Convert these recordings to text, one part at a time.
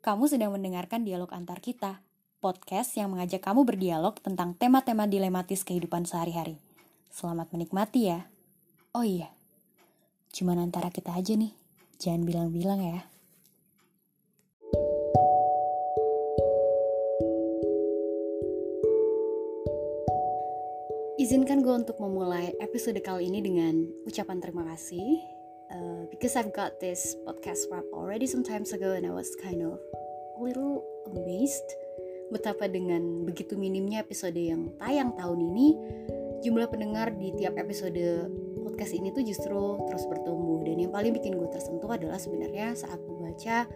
Kamu sedang mendengarkan dialog antar kita, podcast yang mengajak kamu berdialog tentang tema-tema dilematis kehidupan sehari-hari. Selamat menikmati ya. Oh iya, cuman antara kita aja nih, jangan bilang-bilang ya. Izinkan gue untuk memulai episode kali ini dengan ucapan terima kasih uh, because I've got this podcast wrap already some times ago and I was kind of a little amazed betapa dengan begitu minimnya episode yang tayang tahun ini jumlah pendengar di tiap episode podcast ini tuh justru terus bertumbuh. Dan yang paling bikin gue tersentuh adalah sebenarnya saat membaca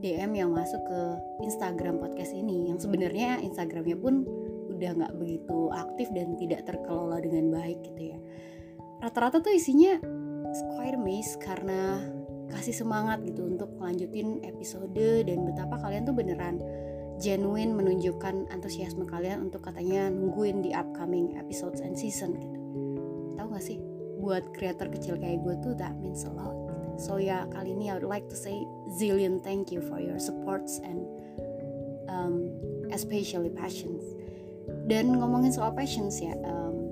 DM yang masuk ke Instagram podcast ini yang sebenarnya Instagramnya pun udah nggak begitu aktif dan tidak terkelola dengan baik gitu ya. Rata-rata tuh isinya quite amazed karena kasih semangat gitu untuk melanjutin episode dan betapa kalian tuh beneran genuine menunjukkan antusiasme kalian untuk katanya nungguin di upcoming episodes and season gitu. Tahu gak sih? Buat creator kecil kayak gue tuh that means a lot gitu. so ya kali ini I would like to say zillion thank you for your supports and um, especially passions. Dan ngomongin soal passions ya um,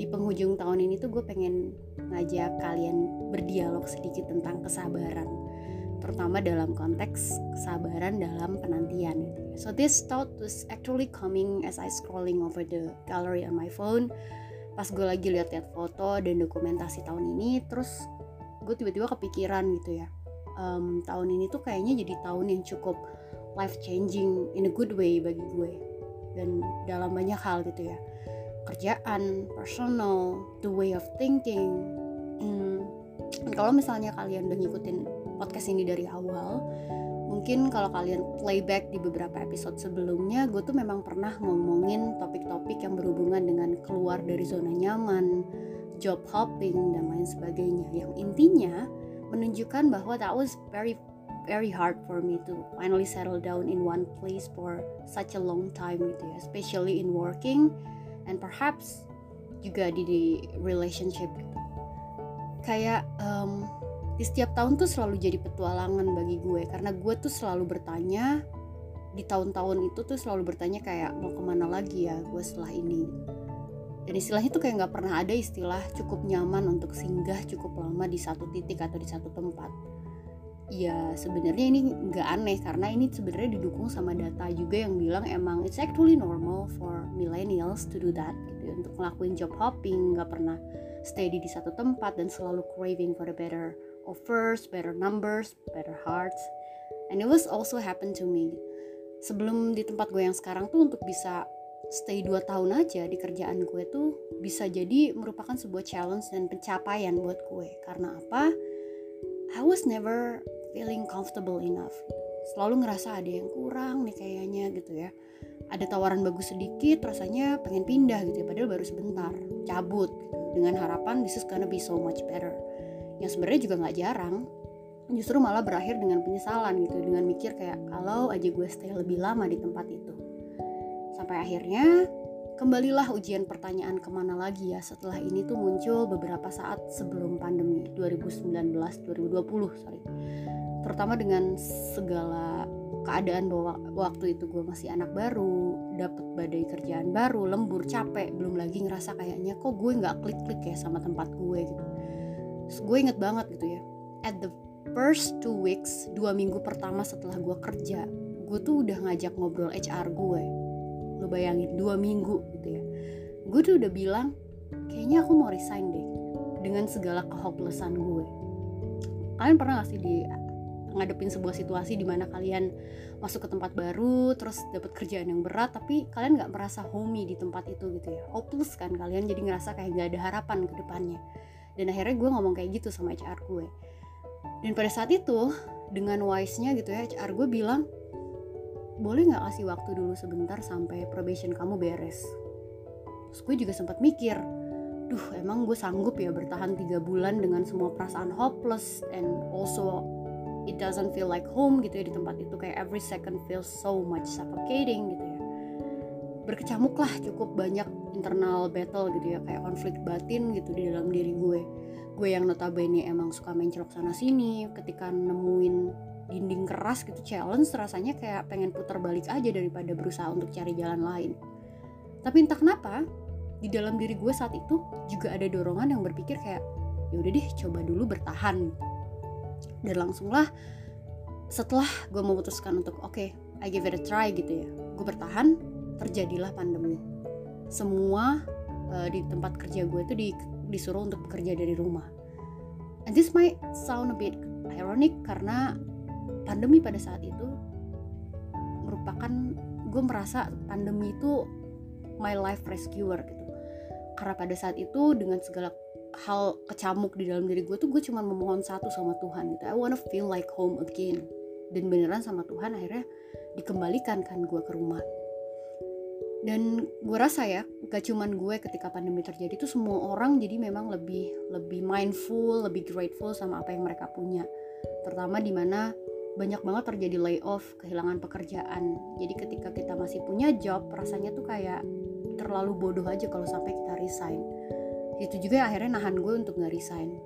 di penghujung tahun ini tuh gue pengen ngajak kalian berdialog sedikit tentang kesabaran terutama dalam konteks kesabaran dalam penantian. So this thought was actually coming as I scrolling over the gallery on my phone. Pas gue lagi lihat-lihat foto dan dokumentasi tahun ini, terus gue tiba-tiba kepikiran gitu ya. Um, tahun ini tuh kayaknya jadi tahun yang cukup life changing in a good way bagi gue dan dalam banyak hal gitu ya kerjaan, personal, the way of thinking. Hmm, kalau misalnya kalian udah ngikutin podcast ini dari awal, mungkin kalau kalian playback di beberapa episode sebelumnya, gue tuh memang pernah ngomongin topik-topik yang berhubungan dengan keluar dari zona nyaman, job hopping dan lain sebagainya. Yang intinya menunjukkan bahwa that was very very hard for me to finally settle down in one place for such a long time gitu ya, especially in working and perhaps juga di, di relationship. Kayak um, di setiap tahun tuh selalu jadi petualangan bagi gue. Karena gue tuh selalu bertanya di tahun-tahun itu tuh selalu bertanya kayak mau ke mana lagi ya gue setelah ini? Dan istilahnya tuh kayak nggak pernah ada istilah cukup nyaman untuk singgah cukup lama di satu titik atau di satu tempat ya sebenarnya ini nggak aneh karena ini sebenarnya didukung sama data juga yang bilang emang it's actually normal for millennials to do that gitu ya, untuk ngelakuin job hopping nggak pernah steady di satu tempat dan selalu craving for the better offers, better numbers, better hearts. And it was also happen to me. Sebelum di tempat gue yang sekarang tuh untuk bisa stay 2 tahun aja di kerjaan gue tuh bisa jadi merupakan sebuah challenge dan pencapaian buat gue. Karena apa? I was never feeling comfortable enough. Selalu ngerasa ada yang kurang nih kayaknya gitu ya. Ada tawaran bagus sedikit rasanya pengen pindah gitu ya padahal baru sebentar. Cabut gitu. Dengan harapan this is gonna be so much better. Yang sebenarnya juga nggak jarang. Justru malah berakhir dengan penyesalan gitu dengan mikir kayak kalau aja gue stay lebih lama di tempat itu. Sampai akhirnya kembalilah ujian pertanyaan ke mana lagi ya? Setelah ini tuh muncul beberapa saat sebelum pandemi 2019 2020 sorry. Terutama dengan segala keadaan bahwa waktu itu gue masih anak baru dapet badai kerjaan baru lembur capek belum lagi ngerasa kayaknya kok gue nggak klik klik ya sama tempat gue gitu. Terus gue inget banget gitu ya at the first two weeks dua minggu pertama setelah gue kerja gue tuh udah ngajak ngobrol HR gue lo bayangin dua minggu gitu ya. Gue tuh udah bilang kayaknya aku mau resign deh dengan segala kehopelessan gue. Kalian pernah gak sih di ngadepin sebuah situasi di mana kalian masuk ke tempat baru terus dapat kerjaan yang berat tapi kalian nggak merasa homey di tempat itu gitu ya? Hopeless kan kalian jadi ngerasa kayak gak ada harapan ke depannya. Dan akhirnya gue ngomong kayak gitu sama HR gue. Dan pada saat itu dengan wise-nya gitu ya HR gue bilang boleh nggak kasih waktu dulu sebentar sampai probation kamu beres? Terus gue juga sempat mikir duh emang gue sanggup ya bertahan tiga bulan dengan semua perasaan hopeless and also it doesn't feel like home gitu ya di tempat itu. Kayak every second feels so much suffocating gitu ya. Berkecamuk lah cukup banyak internal battle gitu ya kayak konflik batin gitu di dalam diri gue. Gue yang notabene emang suka mencelok sana sini ketika nemuin dinding keras gitu challenge rasanya kayak pengen putar balik aja daripada berusaha untuk cari jalan lain. Tapi entah kenapa di dalam diri gue saat itu juga ada dorongan yang berpikir kayak ya udah deh coba dulu bertahan. Dan langsunglah setelah gue memutuskan untuk oke okay, I give it a try gitu ya gue bertahan terjadilah pandemi. Semua uh, di tempat kerja gue itu di, disuruh untuk bekerja dari rumah. And this might sound a bit ironic karena pandemi pada saat itu merupakan gue merasa pandemi itu my life rescuer gitu. Karena pada saat itu dengan segala hal kecamuk di dalam diri gue tuh gue cuma memohon satu sama Tuhan gitu. I wanna feel like home again. Dan beneran sama Tuhan akhirnya dikembalikan kan gue ke rumah. Dan gue rasa ya gak cuman gue ketika pandemi terjadi itu semua orang jadi memang lebih lebih mindful lebih grateful sama apa yang mereka punya. Terutama di mana banyak banget terjadi layoff kehilangan pekerjaan. Jadi ketika kita masih punya job rasanya tuh kayak terlalu bodoh aja kalau sampai kita resign. Itu juga akhirnya nahan gue untuk nggak resign.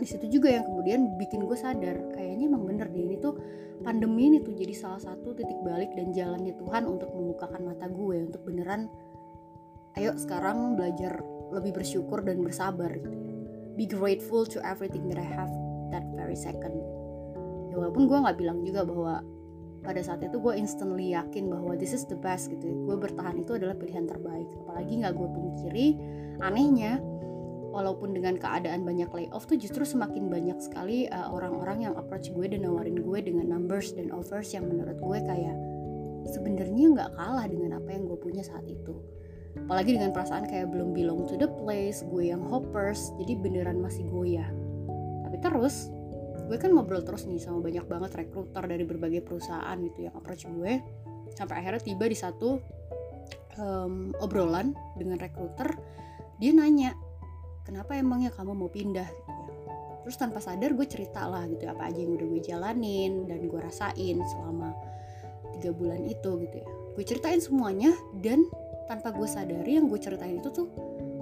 Di situ juga yang kemudian bikin gue sadar kayaknya emang bener deh ini tuh pandemi ini tuh jadi salah satu titik balik dan jalannya Tuhan untuk membukakan mata gue untuk beneran ayo sekarang belajar lebih bersyukur dan bersabar gitu ya. Be grateful to everything that I have that very second ya walaupun gue nggak bilang juga bahwa pada saat itu gue instantly yakin bahwa this is the best gitu ya. gue bertahan itu adalah pilihan terbaik. Apalagi nggak gue pungkiri anehnya walaupun dengan keadaan banyak layoff tuh justru semakin banyak sekali uh, orang-orang yang approach gue dan nawarin gue dengan numbers dan offers yang menurut gue kayak sebenarnya nggak kalah dengan apa yang gue punya saat itu. Apalagi dengan perasaan kayak belum belong to the place gue yang hoppers jadi beneran masih goyah. Tapi terus gue kan ngobrol terus nih sama banyak banget rekruter dari berbagai perusahaan gitu yang approach gue. Sampai akhirnya tiba di satu um, obrolan dengan rekruter dia nanya kenapa emangnya kamu mau pindah? Terus tanpa sadar gue cerita lah gitu apa aja yang udah gue jalanin dan gue rasain selama tiga bulan itu gitu ya. Gue ceritain semuanya dan tanpa gue sadari yang gue ceritain itu tuh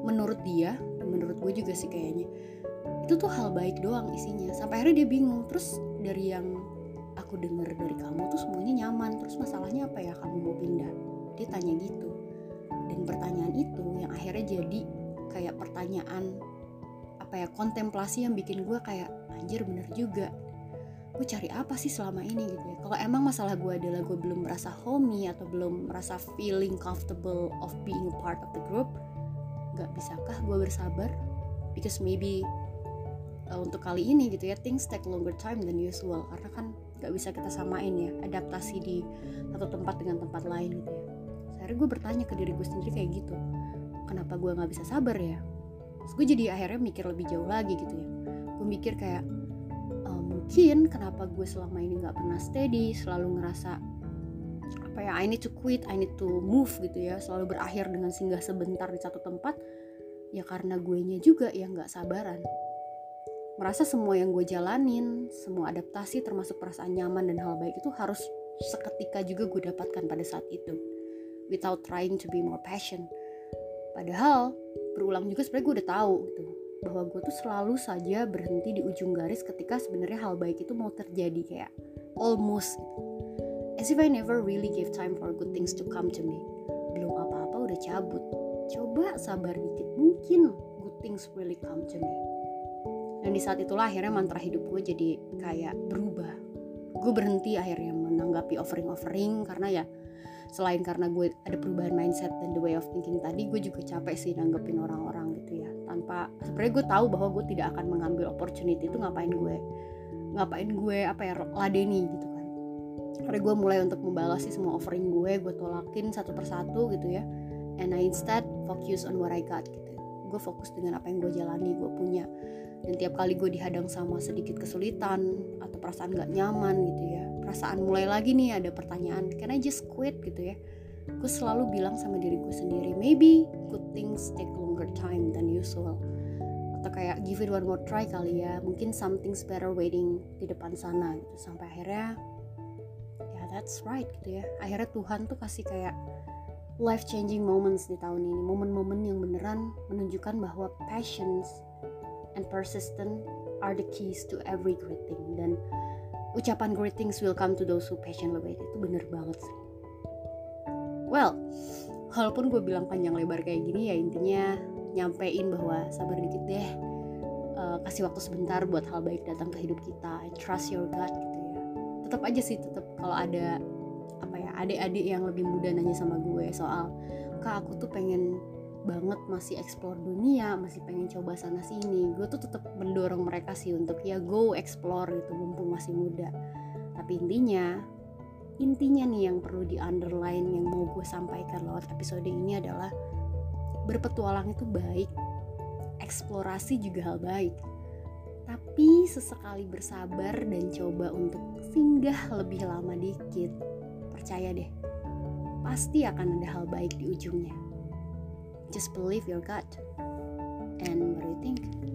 menurut dia menurut gue juga sih kayaknya itu tuh hal baik doang isinya. Sampai akhirnya dia bingung. Terus dari yang aku denger dari kamu tuh semuanya nyaman. Terus masalahnya apa ya? Kamu mau pindah? Dia tanya gitu. Dan pertanyaan itu yang akhirnya jadi kayak pertanyaan apa ya kontemplasi yang bikin gue kayak anjir bener juga. Gue cari apa sih selama ini? Gitu ya. Kalau emang masalah gue adalah gue belum merasa homey atau belum merasa feeling comfortable of being a part of the group gak bisakah gue bersabar? Because maybe uh, untuk kali ini gitu ya things take longer time than usual karena kan gak bisa kita samain ya adaptasi di satu tempat dengan tempat lain gitu ya. Akhirnya gue bertanya ke diri gue sendiri kayak gitu kenapa gue nggak bisa sabar ya? Terus gue jadi akhirnya mikir lebih jauh lagi gitu ya. Gue mikir kayak e, mungkin kenapa gue selama ini nggak pernah steady selalu ngerasa apa ya I need to quit I need to move gitu ya selalu berakhir dengan singgah sebentar di satu tempat ya karena gue nya juga yang nggak sabaran merasa semua yang gue jalanin semua adaptasi termasuk perasaan nyaman dan hal baik itu harus seketika juga gue dapatkan pada saat itu without trying to be more passion Padahal berulang juga sebenarnya gue udah tahu gitu bahwa gue tuh selalu saja berhenti di ujung garis ketika sebenarnya hal baik itu mau terjadi kayak almost. As if I never really gave time for good things to come to me. Belum apa-apa udah cabut. Coba sabar dikit, mungkin good things really come to me. Dan di saat itulah akhirnya mantra hidup gue jadi kayak berubah. Gue berhenti akhirnya menanggapi offering-offering karena ya selain karena gue ada perubahan mindset dan the way of thinking tadi gue juga capek sih nanggepin orang-orang gitu ya. Tanpa sebenarnya gue tahu bahwa gue tidak akan mengambil opportunity itu ngapain gue ngapain gue apa ya ladeni gitu kan. Akhirnya gue mulai untuk membalas sih semua offering gue gue tolakin satu persatu gitu ya. And I instead focus on what I got gitu. Gue fokus dengan apa yang gue jalani gue punya dan tiap kali gue dihadang sama sedikit kesulitan atau perasaan gak nyaman gitu ya perasaan mulai lagi nih ada pertanyaan can I just quit? gitu ya. Gue selalu bilang sama diri gue sendiri maybe good things take longer time than usual. Atau kayak give it one more try kali ya mungkin something's better waiting di depan sana. Gitu sampai akhirnya ya that's right gitu ya. Akhirnya Tuhan tuh kasih kayak life changing moments di tahun ini momen-momen yang beneran menunjukkan bahwa passions and persistent are the keys to every great thing dan ucapan great things will come to those who passionate about it itu bener banget sih. Well walaupun gue bilang panjang lebar kayak gini ya intinya nyampein bahwa sabar dikit deh. Uh, kasih waktu sebentar buat hal baik datang ke hidup kita. Trust your gut gitu ya. Tetap aja sih tetap kalau ada apa ya adik-adik yang lebih muda nanya sama gue soal kak aku tuh pengen banget masih explore dunia masih pengen coba sana sini. Gue tuh tetap mendorong mereka sih untuk ya go explore gitu mumpung masih muda. Tapi intinya intinya nih yang perlu di underline yang mau gue sampaikan lewat episode ini adalah berpetualang itu baik eksplorasi juga hal baik. Tapi sesekali bersabar dan coba untuk singgah lebih lama dikit percaya deh pasti akan ada hal baik di ujungnya just believe your gut and what do you think